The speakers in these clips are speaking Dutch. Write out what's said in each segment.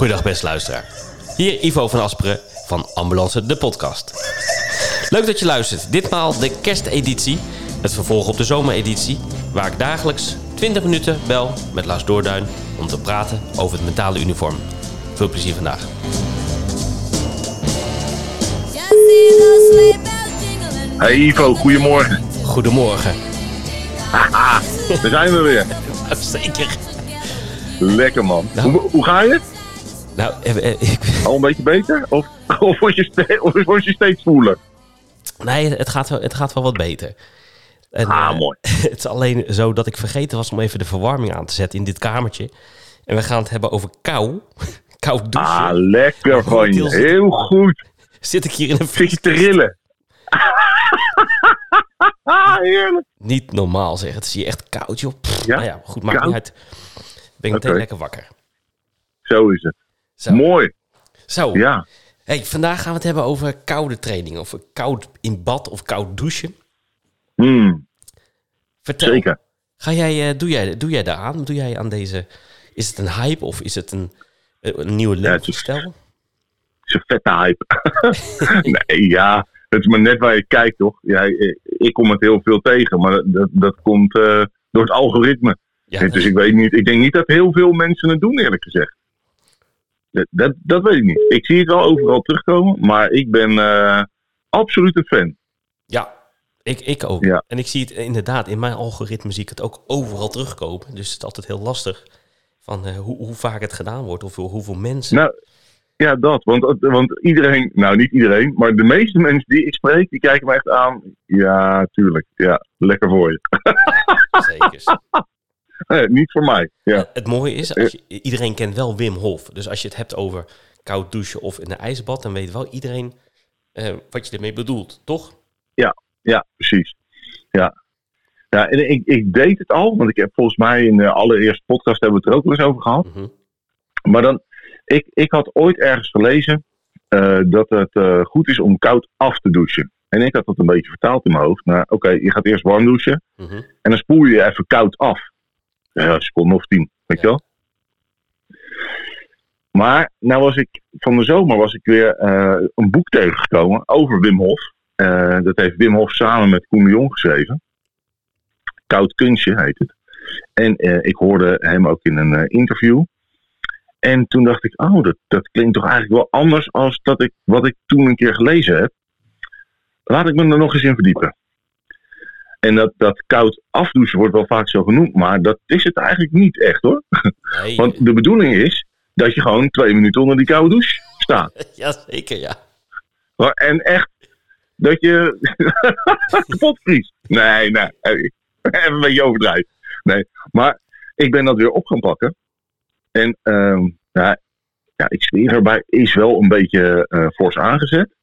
Goedendag beste luisteraar. Hier Ivo van Asperen van Ambulance de podcast. Leuk dat je luistert. Ditmaal de kersteditie, het vervolg op de zomereditie, waar ik dagelijks 20 minuten bel met Lars Doorduin om te praten over het mentale uniform. Veel plezier vandaag. Hey Ivo, goedemorgen. Goedemorgen. Haha, daar zijn we weer. Zeker. Lekker man. Nou. Hoe, hoe ga je? Nou, eh, eh, ik, Al een beetje beter? Of, of, word, je ste- of word je steeds voeler? nee, het gaat, wel, het gaat wel wat beter. En, Ah, eh, mooi. Het is alleen zo dat ik vergeten was om even de verwarming aan te zetten in dit kamertje. En we gaan het hebben over kou. Koud douchen. Ah, lekker van je. Heel goed. Zit ik hier in een Zit je te rillen? Heerlijk. Niet normaal zeg. Het is hier echt koud, joh. Pff, Ja? Nou ja, goed, maakt Koud? niet uit. Ben ik meteen lekker wakker. Zo is het. Zo. Mooi. Zo. Ja. Hey, vandaag gaan we het hebben over koude training. Of koud in bad of koud douchen. Hmm, Vertel. zeker. Ga jij, eh, doe, jij, doe jij daaraan? Doe jij aan deze... Is het een hype of is het een, eh, een nieuwe levensstijl? Het is een vette hype. nee, ja. Het is maar net waar je kijkt, toch? Ja, ik kom het heel veel tegen, maar dat, dat komt eh, door het algoritme. Ja, Dus ik weet niet, ik denk niet dat heel veel mensen het doen, eerlijk gezegd. Dat, dat, dat weet ik niet. Ik zie het wel overal terugkomen, maar ik ben eh, absoluut een fan. ja ik, ik ook. Ja. En ik zie het inderdaad, in mijn algoritme zie ik het ook overal terugkomen. Dus het is altijd heel lastig van eh, hoe, hoe vaak het gedaan wordt of hoe- hoeveel mensen. Nou, ja, dat. Want, want iedereen, nou niet iedereen, maar de meeste mensen die ik spreek, die kijken me echt aan. Ja, tuurlijk. Ja, lekker voor je. Zeker. Eh, niet voor mij. Ja, Het mooie is, als je, iedereen kent wel Wim Hof. Dus als je het hebt over koud douchen of in een ijsbad, dan weet wel iedereen eh, wat je ermee bedoelt, toch? ja precies. Ja. Ja, en ik, ik deed het al, want ik heb volgens mij in de allereerste podcast hebben we het er ook wel eens over gehad. Mhm. Maar dan, ik, ik had ooit ergens gelezen eh, dat het eh, goed is om koud af te douchen. En ik had dat een beetje vertaald in mijn hoofd. Nou, oké, je gaat eerst warm douchen Mhm. en dan spoel je je even koud af. Ja, een seconde of tien, weet je wel? Maar nou was ik van de zomer was ik weer eh, een boek tegengekomen over Wim Hof. Eh, dat heeft Wim Hof samen met Koen de Jong geschreven. Koud kunstje heet het. En eh, ik hoorde hem ook in een interview. En toen dacht ik, oh, dat, dat klinkt toch eigenlijk wel anders als dat ik, wat ik toen een keer gelezen heb. Laat ik me er nog eens in verdiepen. En dat, dat koud afdouchen wordt wel vaak zo genoemd, maar dat is het eigenlijk niet echt hoor. Nee, Want de bedoeling is dat je gewoon twee minuten onder die koude douche staat. ja, zeker, ja. Maar- En echt dat je kapot vriest. Nee, nee, even een beetje overdrijven. Nee, maar ik ben dat weer op gaan pakken. En ehm, ja, ja, ik zweer erbij, is wel een beetje eh fors aangezet.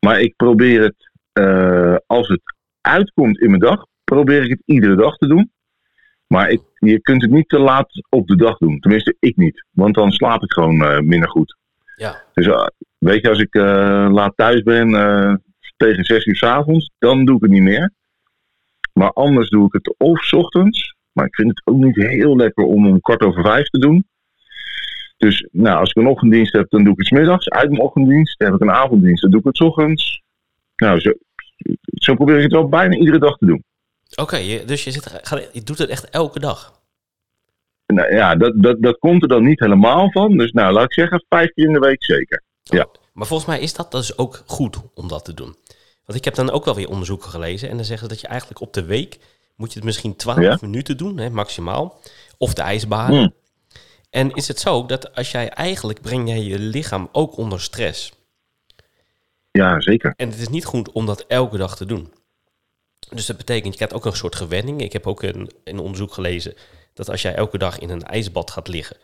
Maar ik probeer het, eh, als het uitkomt in mijn dag, probeer ik het iedere dag te doen. Maar ik, je kunt het niet te laat op de dag doen. Tenminste, ik niet. Want dan slaap ik gewoon eh, minder goed. Ja, Dus eh, weet je, als ik eh, laat thuis ben tegen zes uur s avonds, dan doe ik het niet meer. Maar anders doe ik het of 's ochtends. Maar ik vind het ook niet heel lekker om om kwart over vijf te doen. Dus nou, als ik een ochtenddienst heb, dan doe ik het 's middags. Uit mijn ochtenddienst heb ik een avonddienst, dan doe ik het 's ochtends. Nou, zo, zo probeer ik het wel bijna iedere dag te doen. oké. dus je, zit, je doet het echt elke dag. Nou, ja, dat, dat, dat komt er dan niet helemaal van. Dus nou, laat ik zeggen, vijf keer in de week zeker. Ja. Maar volgens mij is dat dus ook goed om dat te doen. Want ik heb dan ook wel weer onderzoeken gelezen. En dan zeggen ze dat je eigenlijk op de week moet je het misschien 12 Ja? minuten doen, hè, maximaal. Of de ijsbaden. Hmm. En is het zo dat als jij eigenlijk breng jij je lichaam ook onder stress. Ja, zeker. En het is niet goed om dat elke dag te doen. Dus dat betekent, je krijgt ook een soort gewenning. Ik heb ook een, een onderzoek gelezen dat als jij elke dag in een ijsbad gaat liggen,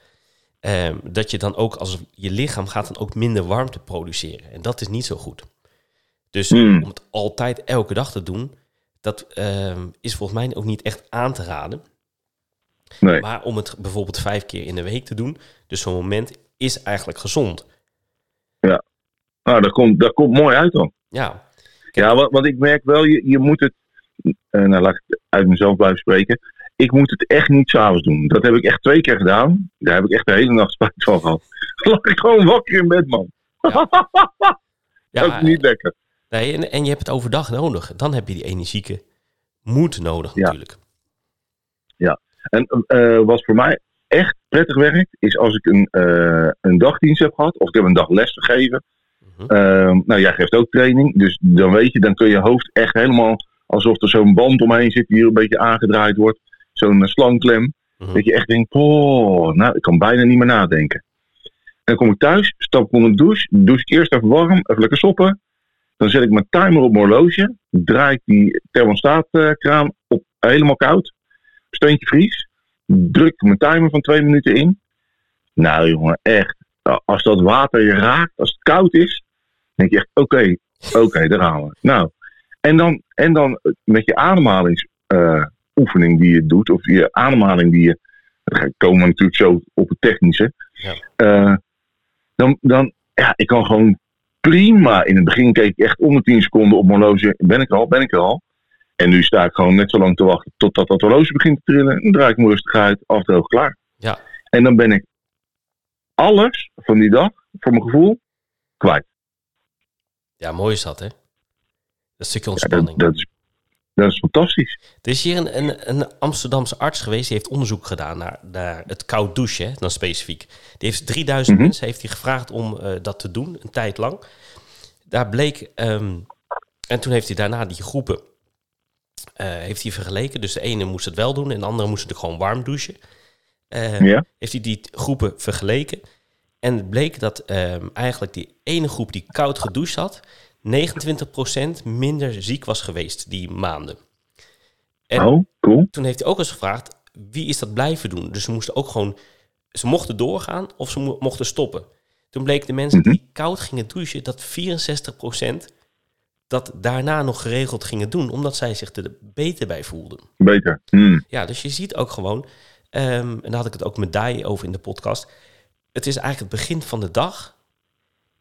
ehm, dat je dan ook als je lichaam gaat dan ook minder warmte produceren. En dat is niet zo goed. Dus Hmm. om het altijd elke dag te doen, dat ehm, is volgens mij ook niet echt aan te raden. Nee. Maar om het bijvoorbeeld vijf keer in de week te doen, dus zo'n moment is eigenlijk gezond. Nou, dat komt, dat komt mooi uit dan. Ja, Ja, want, want ik merk wel, je, je moet het, eh, nou laat ik uit mezelf blijven spreken. Ik moet het echt niet s'avonds doen. Dat heb ik echt twee keer gedaan. Daar heb ik echt de hele nacht spijt van gehad. lag ik gewoon wakker in bed, man. Ja, Ook niet lekker. nee, en, en je hebt het overdag nodig. Dan heb je die energieke moed nodig Ja. natuurlijk. En eh, wat voor mij echt prettig werkt, is als ik een, eh, een dagdienst heb gehad, of ik heb een dag les gegeven. Mhm. Ehm, nou, jij geeft ook training, dus dan weet je, dan kun je hoofd echt helemaal alsof er zo'n band omheen zit die hier een beetje aangedraaid wordt. Zo'n eh, slangklem. Mhm. Dat je echt denkt, oh, nou, ik kan bijna niet meer nadenken. Dan kom ik thuis, stap ik onder de douche, douche ik eerst even warm, even lekker soppen. Dan zet ik mijn timer op mijn horloge, draai ik die thermostaatkraan op helemaal koud, steuntje vries, druk ik mijn timer van twee minuten in. Nou jongen, echt, als dat water je raakt, als het koud is, denk je echt, oké, oké, daar gaan we. Nou, en dan, en dan met je ademhalingsoefening die je doet, of je ademhaling die je, dan komen we natuurlijk zo op het technische. Ja. Eh, dan, dan, ja, ik kan gewoon prima. In het begin keek ik echt onder 10 seconden op mijn horloge. Ben ik er al, ben ik er al. En nu sta ik gewoon net zo lang te wachten totdat dat horloge begint te trillen. Dan draai ik me rustig uit, afdroog, klaar. Ja. En dan ben ik alles van die dag, voor mijn gevoel, kwijt. Ja, mooi is dat, hè? Dat stukje Ja, ontspanning. dat, dat, is, dat is fantastisch. Er is hier een, een, een Amsterdamse arts geweest, die heeft onderzoek gedaan naar, naar het koud douchen, hè, dan specifiek. Die heeft 3000 Mhm. mensen heeft hij gevraagd om eh, dat te doen, een tijd lang. Daar bleek, ehm, en toen heeft hij daarna die groepen eh, heeft hij vergeleken. Dus de ene moest het wel doen en de andere moest het gewoon warm douchen. Eh, Ja. Heeft hij die groepen vergeleken. En het bleek dat ehm, eigenlijk die ene groep die koud gedoucht had, 29% minder ziek was geweest die maanden. En Oh, cool. toen heeft hij ook eens gevraagd, wie is dat blijven doen? Dus ze moesten ook gewoon, ze mochten doorgaan of ze mo- mochten stoppen. Toen bleek de mensen Mhm. die koud gingen douchen, dat 64% dat daarna nog geregeld gingen doen, omdat zij zich er beter bij voelden. Beter. Hmm. Ja, dus je ziet ook gewoon, ehm, en daar had ik het ook met Dai over in de podcast. Het is eigenlijk het begin van de dag.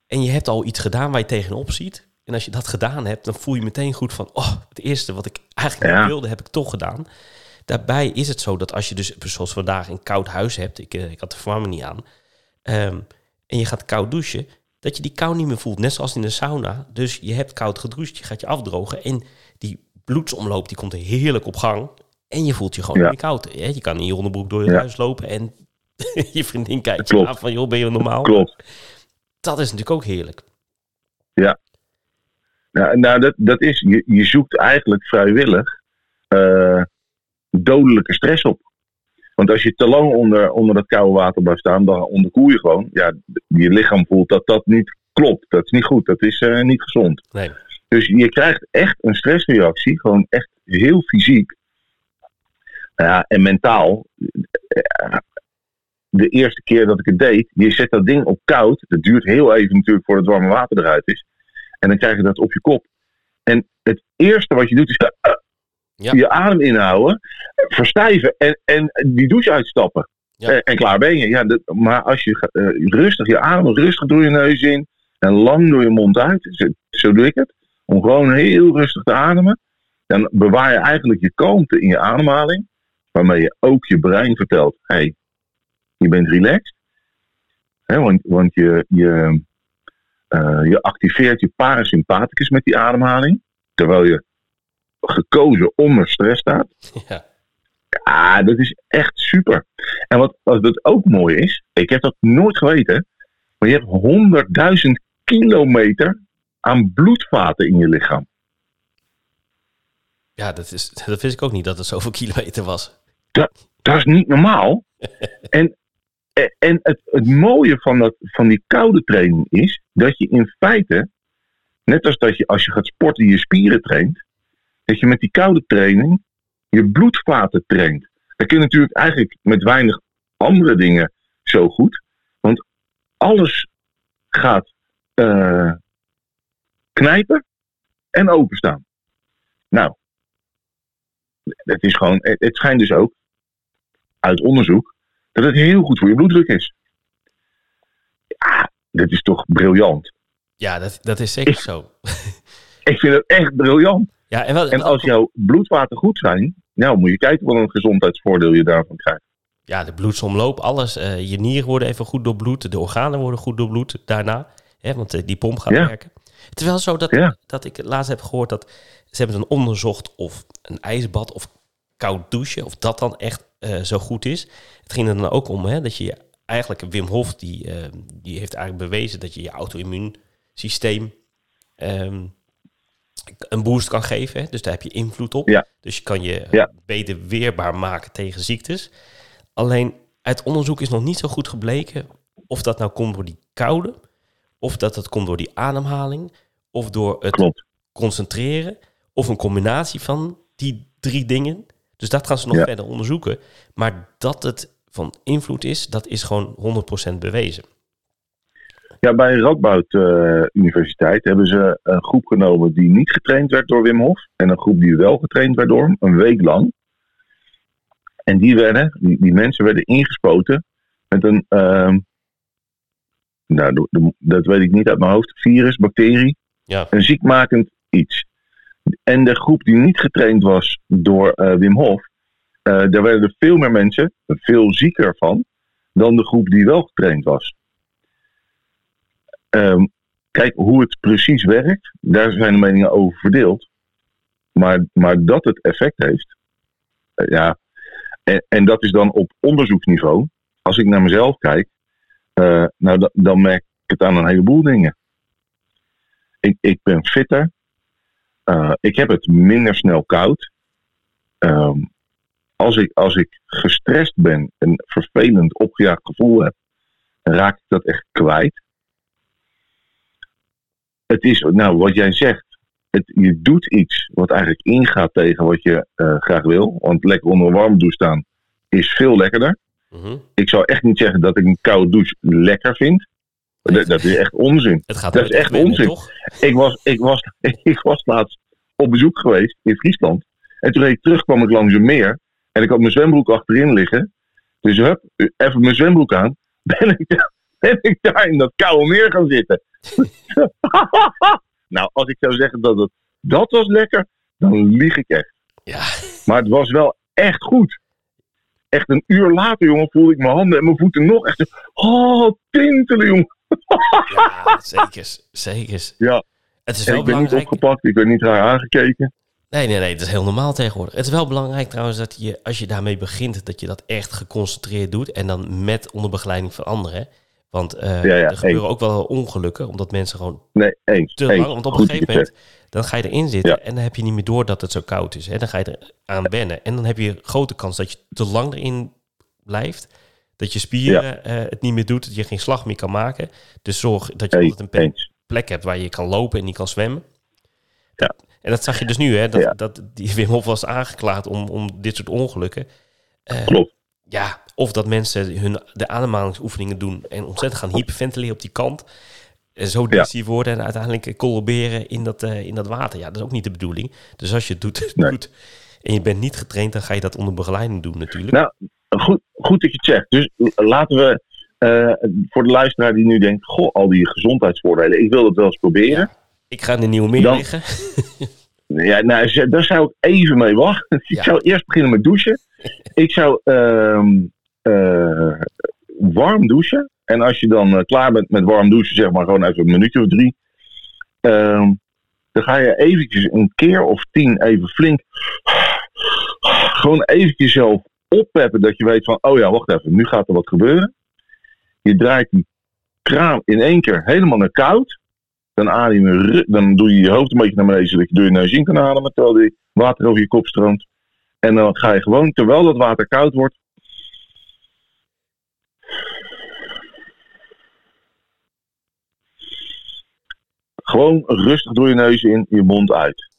En je hebt al iets gedaan waar je tegenop ziet. En als je dat gedaan hebt, dan voel je meteen goed van... oh, het eerste wat ik eigenlijk Ja. wilde, heb ik toch gedaan. Daarbij is het zo dat als je dus, zoals vandaag, een koud huis hebt... ik, eh, ik had de verwarming niet aan... ehm, en je gaat koud douchen... dat je die kou niet meer voelt, net zoals in de sauna. Dus je hebt koud gedoucht, je gaat je afdrogen... en die bloedsomloop die komt heerlijk op gang... en je voelt je gewoon Ja. niet koud. Je kan in je onderbroek door je Ja. huis lopen... en je vriendin kijkt je aan van... joh, ben je normaal? Klopt. Dat is natuurlijk ook heerlijk. Nou, nou dat, dat is, je, je zoekt eigenlijk vrijwillig eh, dodelijke stress op. Want als je te lang onder, onder dat koude water blijft staan, dan onderkoel je gewoon. Ja, je lichaam voelt dat dat niet klopt. Dat is niet goed. Dat is eh, niet gezond. Nee. Dus je krijgt echt een stressreactie. Gewoon echt heel fysiek. Ja, en mentaal. De eerste keer dat ik het deed, je zet dat ding op koud. Dat duurt heel even natuurlijk voordat het warme water eruit is. En dan krijg je dat op je kop. En het eerste wat je doet is Ja. je adem inhouden, verstijven en, en die douche uitstappen. Ja. En, en klaar ben je. Ja, dat- maar als je eh, rustig je adem, rustig door je neus in en lang door je mond uit, zo, zo doe ik het, om gewoon heel rustig te ademen, dan bewaar je eigenlijk je kalmte in je ademhaling, waarmee je ook je brein vertelt, hé, hey, je bent relaxed. Hè, want want je, je, eh, je activeert je parasympathicus met die ademhaling, terwijl je gekozen onder stress staat. Ja. Ja, dat is echt super. En wat, wat dat ook mooi is, ik heb dat nooit geweten, maar je hebt 100.000 kilometer aan bloedvaten in je lichaam. Ja, dat, is, dat wist ik ook niet dat het zoveel kilometer was. Dat is niet normaal. en en het, het mooie van, dat, van die koude training is dat je in feite, net als dat je als je gaat sporten je spieren traint, dat je met die koude training je bloedvaten traint. Dat kun je natuurlijk eigenlijk met weinig andere dingen zo goed. Want alles gaat eh, knijpen en openstaan. Nou, het is gewoon, het schijnt dus ook uit onderzoek dat het heel goed voor je bloeddruk is. Ja, dit is toch briljant. Ja, dat, dat is zeker zo. Ik vind het echt briljant. Ja, en, wel, En als jouw bloedvaten goed zijn, nou moet je kijken wat een gezondheidsvoordeel je daarvan krijgt. ja, de bloedsomloop, alles. eh, je nieren worden even goed doorbloed. De organen worden goed doorbloed daarna. Hè, want eh, die pomp gaat Ja. werken. Het is wel zo dat, Ja. dat ik laatst heb gehoord dat ze hebben dan onderzocht of een ijsbad of koud douchen, of dat dan echt eh, zo goed is. Het ging er dan ook om hè, dat je eigenlijk Wim Hof, die, eh, die heeft eigenlijk bewezen dat je je auto-immuunsysteem ehm, een boost kan geven. Hè? Dus daar heb je invloed op. Ja. Dus je kan je Ja. beter weerbaar maken tegen ziektes. Alleen uit onderzoek is nog niet zo goed gebleken of dat nou komt door die koude, of dat het komt door die ademhaling, of door het Klopt. concentreren, of een combinatie van die drie dingen. Dus dat gaan ze nog Ja. verder onderzoeken. Maar dat het van invloed is, dat is gewoon 100% bewezen. Ja, bij Radboud eh, Universiteit hebben ze een groep genomen die niet getraind werd door Wim Hof. En een groep die wel getraind werd door hem, een week lang. En die, werden, die, die mensen werden ingespoten met een, ehm, nou, dat weet ik niet uit mijn hoofd, virus, bacterie, Ja, een ziekmakend iets. En de groep die niet getraind was door eh, Wim Hof, eh, daar werden er veel meer mensen veel zieker van dan de groep die wel getraind was. Ehm, kijk, hoe het precies werkt, daar zijn de meningen over verdeeld. Maar, maar dat het effect heeft, eh, ja. En, en dat is dan op onderzoeksniveau. Als ik naar mezelf kijk, nou, da- dan merk ik het aan een heleboel dingen. Ik, ik ben fitter. Eh, ik heb het minder snel koud. Ehm, als, ik, als ik gestrest ben, een vervelend opgejaagd gevoel heb, raak ik dat echt kwijt. Het is, nou, wat jij zegt, het, je doet iets wat eigenlijk ingaat tegen wat je eh, graag wil. Want lekker onder een warme douche staan is veel lekkerder. mhm. Ik zou echt niet zeggen dat ik een koude douche lekker vind. Dat, dat is echt onzin. het gaat Dat is echt onzin. toch? Ik was, ik, was, ik was laatst op bezoek geweest in Friesland. En toen ik terug, kwam ik langs een meer. En ik had mijn zwembroek achterin liggen. Dus hup, even mijn zwembroek aan. Ben ik, ben ik daar in dat koude meer gaan zitten. nou, als ik zou zeggen dat het dat was lekker, dan lieg ik echt. Ja, Maar het was wel echt goed. Echt een uur later, jongen, voelde ik mijn handen en mijn voeten nog echt. Oh, tintelen, jongen. Ja zeker. Zeker. Ja. Het is En wel ik ben niet opgepakt, ik ben niet raar aangekeken. Nee, nee, nee, dat is heel normaal tegenwoordig. Het is wel belangrijk trouwens dat je, als je daarmee begint, dat je dat echt geconcentreerd doet. En dan met onder begeleiding van anderen. Want eh, Ja, ja, er gebeuren ook wel ongelukken, omdat mensen gewoon Nee, eens. te eens. lang. Want op een Goed gegeven moment, dan ga je erin zitten Ja. en dan heb je niet meer door dat het zo koud is. Hè? Dan ga je er aan wennen. En dan heb je grote kans dat je te lang erin blijft. Dat je spieren eh, het niet meer doet, dat je geen slag meer kan maken. Dus zorg dat je altijd een Eens, plek hebt waar je kan lopen en niet kan zwemmen. Ja. En dat zag je dus nu, hè? Dat, Ja. dat die Wim Hof was aangeklaagd om, om dit soort ongelukken. Eh, Klopt. ja, of dat mensen hun de ademhalingsoefeningen doen en ontzettend gaan hyperventileren op die kant. En zo depressief worden en uiteindelijk collaberen in dat, eh, in dat water. Ja, dat is ook niet de bedoeling. Dus als je het doet, Nee. doet en je bent niet getraind, dan ga je dat onder begeleiding doen natuurlijk. Nou, Goed, goed dat je het zegt. Dus laten we eh, voor de luisteraar die nu denkt: Goh, al die gezondheidsvoordelen, ik wil dat wel eens proberen. Ik ga in de nieuwe meer Dan- liggen. Ja, nou, daar zou ik even mee wachten. Ik Ja. zou eerst beginnen met douchen. Ik zou ehm, eh, warm douchen. En als je dan eh, klaar bent met warm douchen, zeg maar gewoon even een minuutje of drie. ehm, dan ga je eventjes een keer of tien even flink. Gewoon eventjes zelf oppeppen dat je weet van, oh ja, wacht even, nu gaat er wat gebeuren. Je draait die kraan in één keer helemaal naar koud. Dan, adem dan doe je je hoofd een beetje naar beneden, zodat je door je neus in kan ademen, terwijl die water over je kop stroomt. En dan ga je gewoon, terwijl dat water koud wordt, gewoon rustig door je neus in, je mond uit.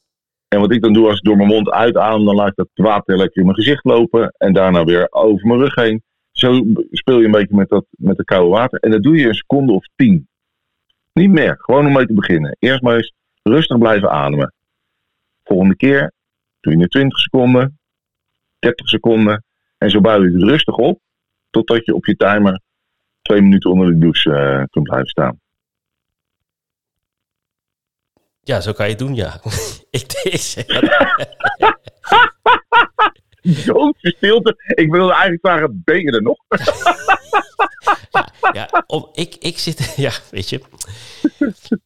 En wat ik dan doe als ik door mijn mond uitadem, dan laat ik dat water lekker in mijn gezicht lopen en daarna weer over mijn rug heen. Zo speel je een beetje met dat met het koude water. En dat doe je een seconde of tien. Niet meer. Gewoon om mee te beginnen. Eerst maar eens rustig blijven ademen. Volgende keer doe je nu 20 seconden, 30 seconden. En zo bouw je het rustig op. Totdat je op je timer twee minuten onder de douche eh, kunt blijven staan. Ja, zo kan je het doen, ja. ik, dat. Doodse stilte. Ik wilde eigenlijk vragen, ben je er nog? Ja, om, ik, ik zit... Ja, weet je.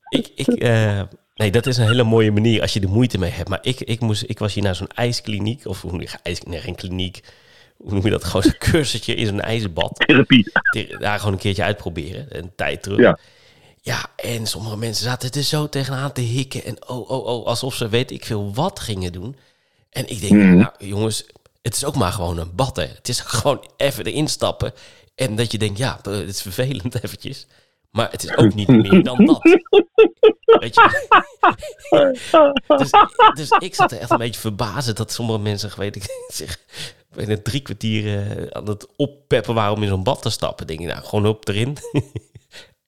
Ik... ik eh, nee, dat is een hele mooie manier als je er moeite mee hebt. Maar ik, ik, moest, ik was hier naar zo'n ijskliniek. Of hoe noem je ijs, nee, geen kliniek. Hoe noem je dat? Gewoon zo'n cursusje in zo'n ijsbad. Therapie. Daar gewoon een keertje uitproberen. Een tijd terug. Ja. Ja, en sommige mensen zaten er zo tegenaan te hikken. En oh, oh, oh, alsof ze weet ik veel wat gingen doen. En ik denk, Mhm. nou jongens, het is ook maar gewoon een bad, hè. Het is gewoon even erin stappen. En dat je denkt, ja, het is vervelend eventjes. Maar het is ook niet meer dan dat. Weet je? dus, dus ik zat er echt een beetje verbazen dat sommige mensen, weet ik, zich binnen drie kwartier aan het oppeppen waren om in zo'n bad te stappen. Denk ik, nou, gewoon op erin.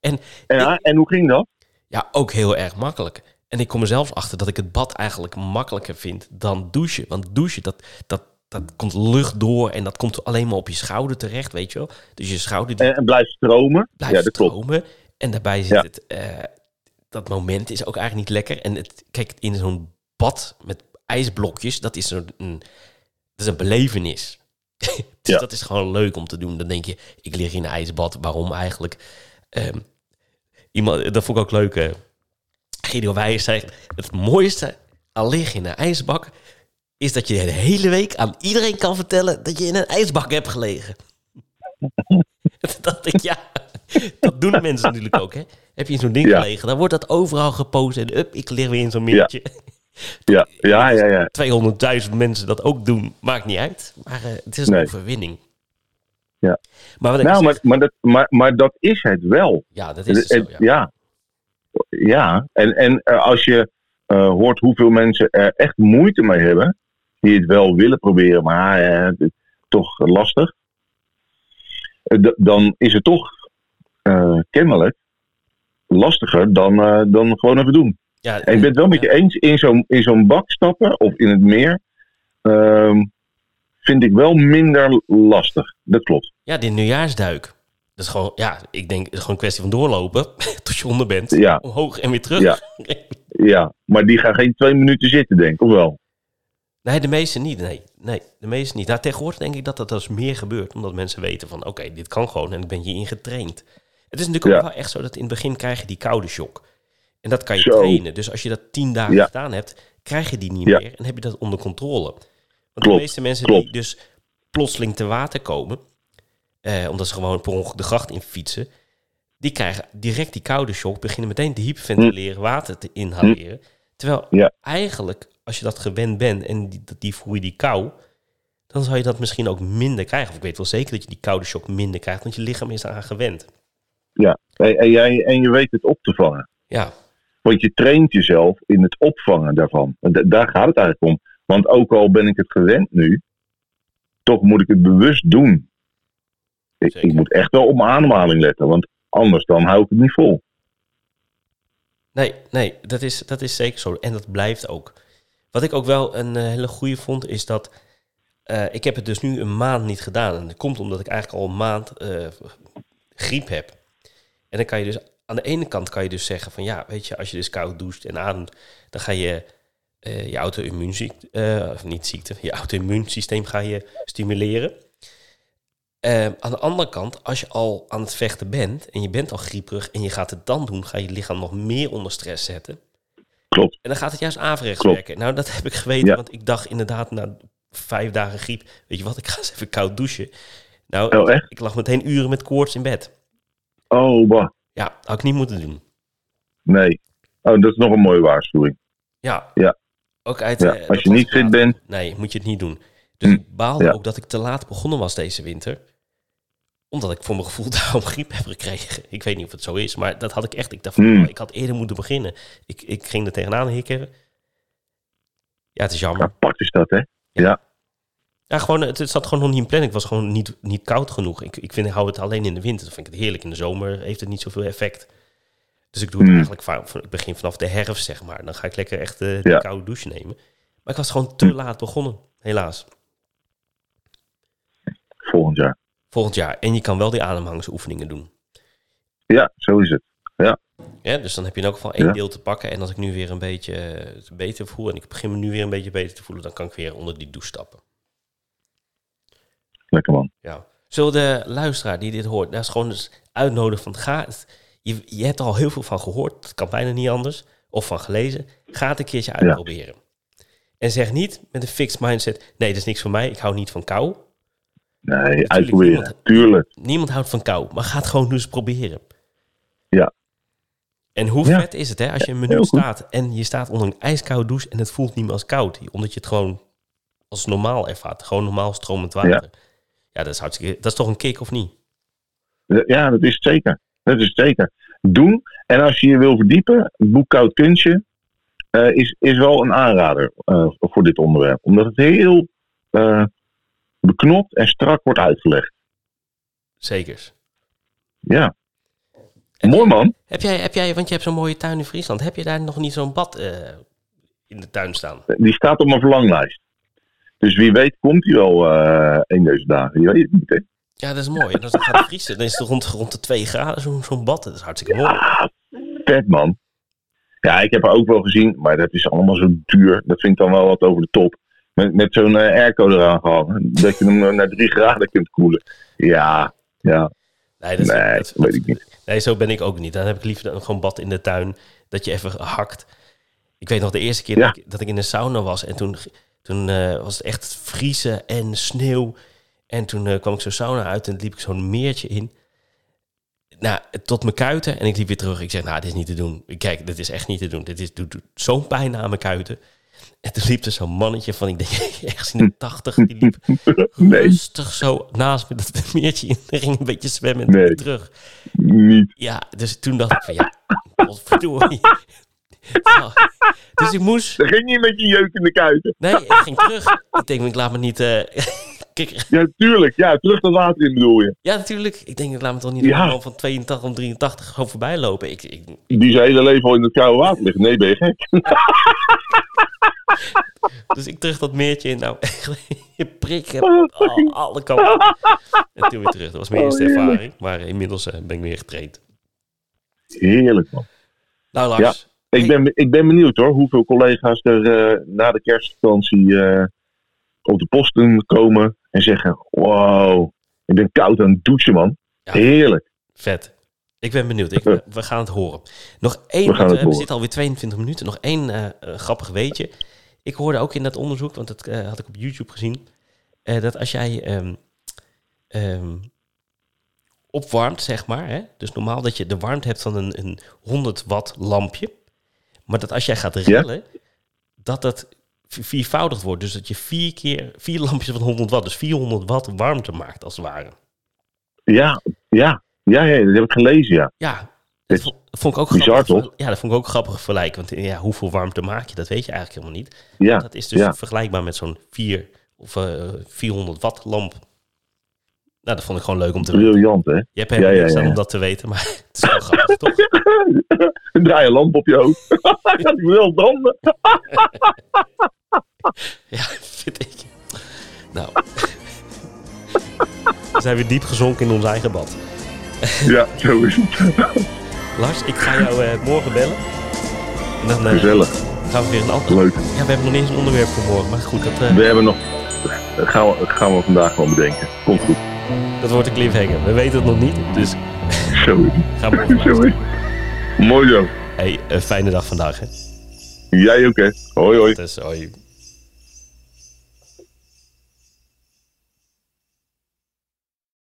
En Ja, en hoe ging dat? ja, ook heel erg makkelijk. En ik kom er zelfs achter dat ik het bad eigenlijk makkelijker vind dan douchen. Want douchen, dat, dat, dat komt lucht door en dat komt alleen maar op je schouder terecht, weet je wel. Dus je schouder die En, en blijft stromen? blijft ja, dat klopt. stromen. En daarbij zit Ja. het, eh, dat moment is ook eigenlijk niet lekker. En het, kijk, in zo'n bad met ijsblokjes, dat is een, een, dat is een belevenis. dus Ja. dat is gewoon leuk om te doen. Dan denk je, ik lig in een ijsbad. Waarom eigenlijk? Ehm, iemand, dat vond ik ook leuk. Weijers zei, het mooiste aan liggen in een ijsbak... is dat je de hele week aan iedereen kan vertellen... dat je in een ijsbak hebt gelegen. Dacht ik, ja, dat doen mensen natuurlijk ook. Hè? Heb je in zo'n ding Ja. gelegen, dan wordt dat overal gepost. En up, ik lig weer in zo'n middeltje. Ja, ja, ja. ja. 200.000 mensen dat ook doen, maakt niet uit. Maar eh, het is een Nee. overwinning. Ja. Maar wat ik Nou, maar, maar, dat, maar, maar dat is het wel. ja, dat is het Het- zo, ja. ja. Ja, en, en eh, als je eh, hoort hoeveel mensen er echt moeite mee hebben, die het wel willen proberen, maar het is toch lastig, dan is het toch kennelijk lastiger dan, dan gewoon even doen. Ja, En ik ben het wel met je eens, in zo'n, in zo'n bak stappen of in het meer, ehm, vind ik wel minder lastig. Dat klopt. Ja, die nieuwjaarsduik. Dat is gewoon, ja, ik denk, het is gewoon een kwestie van doorlopen tot je onder bent. Ja. Omhoog en weer terug. Ja. Ja, maar die gaan geen twee minuten zitten, denk ik, of wel? Nee, de meeste niet. Nee, nee de meeste niet. Nou, tegenwoordig denk ik dat dat dus meer gebeurt. Omdat mensen weten van, oké, dit kan gewoon en ik ben je ingetraind. Het is natuurlijk ook Ja. wel echt zo dat in het begin krijg je die koude shock. En dat kan je Zo. trainen. Dus als je dat tien dagen Ja. gedaan hebt, krijg je die niet meer en heb je dat onder controle. Want de meeste mensen klopt. die dus plotseling te water komen, eh, omdat ze gewoon per ongeluk de gracht in fietsen, die krijgen direct die koude shock, beginnen meteen te hyperventileren, water te inhaleren. Terwijl. Ja. eigenlijk, als je dat gewend bent en die, die voel je die kou, dan zou je dat misschien ook minder krijgen. Of ik weet wel zeker dat je die koude shock minder krijgt, want je lichaam is eraan gewend. Ja, en, jij, en je weet het op te vangen. Ja, Want je traint jezelf in het opvangen daarvan. En daar gaat het eigenlijk om. Want ook al ben ik het gewend nu, toch moet ik het bewust doen. Ik, moet echt wel op mijn ademhaling letten, want anders dan hou ik het niet vol. nee, nee, dat is, dat is zeker zo. En dat blijft ook. Wat ik ook wel een eh, hele goede vond, is dat eh, ik heb het dus nu een maand niet gedaan. En dat komt omdat ik eigenlijk al een maand eh, griep heb. En dan kan je dus aan de ene kant kan je dus zeggen van ja, weet je, als je dus koud doucht en ademt, dan ga je eh, je auto-immuunziekte, eh, of niet ziekte, je auto-immuunsysteem ga je stimuleren. Eh, aan de andere kant, als je al aan het vechten bent en je bent al grieperig en je gaat het dan doen, ga je je lichaam nog meer onder stress zetten. Klopt. En dan gaat het juist averechts Klopt. werken. Nou, dat heb ik geweten, Ja. want ik dacht inderdaad na vijf dagen griep, weet je wat, ik ga eens even koud douchen. Nou, Oh, echt? ik lag meteen uren met koorts in bed. Oh, bah. Ja, had ik niet moeten doen. Nee. Oh, dat is nog een mooie waarschuwing. Ja. Ja. Ook uit, Ja, eh, als je niet fit bent. Nee, moet je het niet doen. Dus Hm, ik baalde ja. ook dat ik te laat begonnen was deze winter. Omdat ik voor mijn gevoel daarom griep heb gekregen. Ik weet niet of het zo is, maar dat had ik echt. Ik dacht van, Hm. oh, ik had eerder moeten beginnen. Ik, ik ging er tegenaan hikken. Ja, het is jammer. Apart is dat, hè? Ja, gewoon, het, het zat gewoon nog niet in planning. Het was gewoon niet, niet koud genoeg. Ik, ik vind, ik hou het alleen in de winter. Dan vind ik het heerlijk. In de zomer heeft het niet zoveel effect. Dus ik doe het Hmm. eigenlijk va- van- ik begin vanaf de herfst, zeg maar. Dan ga ik lekker echt de Ja. koude douche nemen. Maar ik was gewoon te laat begonnen, helaas. Volgend jaar. Volgend jaar. En je kan wel die ademhalingsoefeningen doen. Ja, zo is het. Ja, dus dan heb je in elk geval één Ja. deel te pakken. En als ik nu weer een beetje eh, beter voel en ik begin me nu weer een beetje beter te voelen, dan kan ik weer onder die douche stappen. Lekker man. Ja. Zullen de luisteraar die dit hoort, dat is gewoon dus uitnodigen van ga. Je, je hebt er al heel veel van gehoord, dat kan bijna niet anders, of van gelezen. Ga het een keertje uitproberen. En zeg niet met een fixed mindset, nee, dat is niks voor mij, ik hou niet van kou. Nee, uitproberen. niemand- Tuurlijk. Niemand houdt van kou, maar ga het gewoon dus proberen. Ja. En hoe Ja. vet is het hè, als je een Heel minuut goed. staat en je staat onder een ijskoude douche en het voelt niet meer als koud. Omdat je het gewoon als normaal ervaart. Gewoon normaal stromend water. Ja, dat is hartstikke... Dat is toch een kick of niet? Ja, dat is het zeker. Dat is zeker. Doen. En als je je wil verdiepen, boek Koud Kunstje eh, is, is wel een aanrader eh, voor dit onderwerp. Omdat het heel eh, beknopt en strak wordt uitgelegd. Zekers. Ja. Mooi man. Heb jij, heb jij, want je hebt zo'n mooie tuin in Friesland. Heb je daar nog niet zo'n bad in de tuin staan? Die staat op mijn verlanglijst. Dus wie weet komt hij wel een deze dagen. Je weet het niet, hè? Ja, dat is mooi. En als het gaat vriezen, dan is het rond, rond de 2 graden zo'n zo'n bad. Dat is hartstikke mooi. Vet man. Ja, ik heb er ook wel gezien, maar dat is allemaal zo duur. Dat vind ik dan wel wat over de top. Met, met zo'n eh, airco eraan gehangen. Dat je hem naar 3 graden kunt koelen. Ja, ja. Nee, dat, is- Nee, dat- weet ik niet. nee, zo ben ik ook niet. Dan heb ik liever dan gewoon bad in de tuin. Dat je even hakt. Ik weet nog de eerste keer Ja. dat, ik, dat ik in de sauna was. En toen, toen eh, was het echt vriezen en sneeuw. En toen eh, kwam ik zo'n sauna uit en liep ik zo'n meertje in. Nou, tot mijn kuiten. En ik liep weer terug. Ik zeg, nou, dit is niet te doen. Kijk, dit is echt niet te doen. Dit is, doet, doet zo'n pijn aan mijn kuiten. En toen liep er zo'n mannetje van, ik denk, ergens in de tachtig. Die liep Nee, rustig zo naast me dat meertje in. En ging een beetje zwemmen en Nee. terug. niet. Ja, dus toen dacht ik van ja, godverdorie. Ja, dus ik moest... Dan ging je met je jeuk in de kuiten. Nee, ik ging terug. Ik denk, ik laat me niet... eh kikker. Ja, tuurlijk. Ja, terug dat water in bedoel je. Ja, natuurlijk. Ik denk, laat me toch niet Ja. van 82 of 83 gewoon voorbij lopen. Ik, ik, Die zijn hele leven al in het koude water liggen. Nee, ben je gek? dus ik terug dat meertje in. Nou, je prikken alle, alle kanten. En toen weer terug. Dat was mijn Oh, eerste ervaring. Maar inmiddels eh, ben ik weer getraind. Heerlijk man. Nou, Lars. Ik ben, ik ben benieuwd hoor, hoeveel collega's er eh, na de kerstvakantie eh, op de posten komen en zeggen: Wow, ik ben koud aan het douchen, man. Ja. Heerlijk. Vet. Ik ben benieuwd. Ik, we gaan het horen. Nog één, We gaan het we horen. zitten alweer 22 minuten. Nog één eh, eh, grappig weetje. Ik hoorde ook in dat onderzoek, want dat eh, had ik op YouTube gezien, dat als jij ehm, ehm, opwarmt, zeg maar, hè, dus normaal dat je de warmte hebt van een, een 100 watt lampje, maar dat als jij gaat rillen, dat dat viervoudigd wordt. Dus dat je vier keer, vier lampjes van 100 watt, dus 400 watt warmte maakt, als het ware. Ja, ja, ja, ja, dat heb ik gelezen, ja. Ja, dat vo- vond ik ook bizar, grappig. toch? Ja, dat vond ik ook grappig vergelijk. Want ja, hoeveel warmte maak je? Dat weet je eigenlijk helemaal niet. Ja, Dat is dus ja. vergelijkbaar met zo'n 4 of eh 400 watt lamp. Nou, dat vond ik gewoon leuk om te weten. briljant, hè? Je hebt helemaal Ja, ja, niks aan ja. om dat te weten, maar het is wel grappig, toch? Draai een lamp op je hoofd. Gaat die wel branden? Ja, vind ik. Nou. We zijn weer diep gezonken in ons eigen bad. Ja, zo is het. Lars, ik ga jou eh, morgen bellen. En dan eh, Gezellig, gaan we weer een ander... leuk. Ja, we hebben nog niet eens een onderwerp voor morgen. Maar goed, dat, eh, We hebben nog. Dat gaan we, gaan we vandaag gewoon bedenken. Komt goed. Dat wordt een cliffhanger. We weten het nog niet, dus het. ga morgen is het. Mooi zo. Hey, een fijne dag vandaag. Hè? Jij ook, hè? Hoi, hoi. Dus, hoi.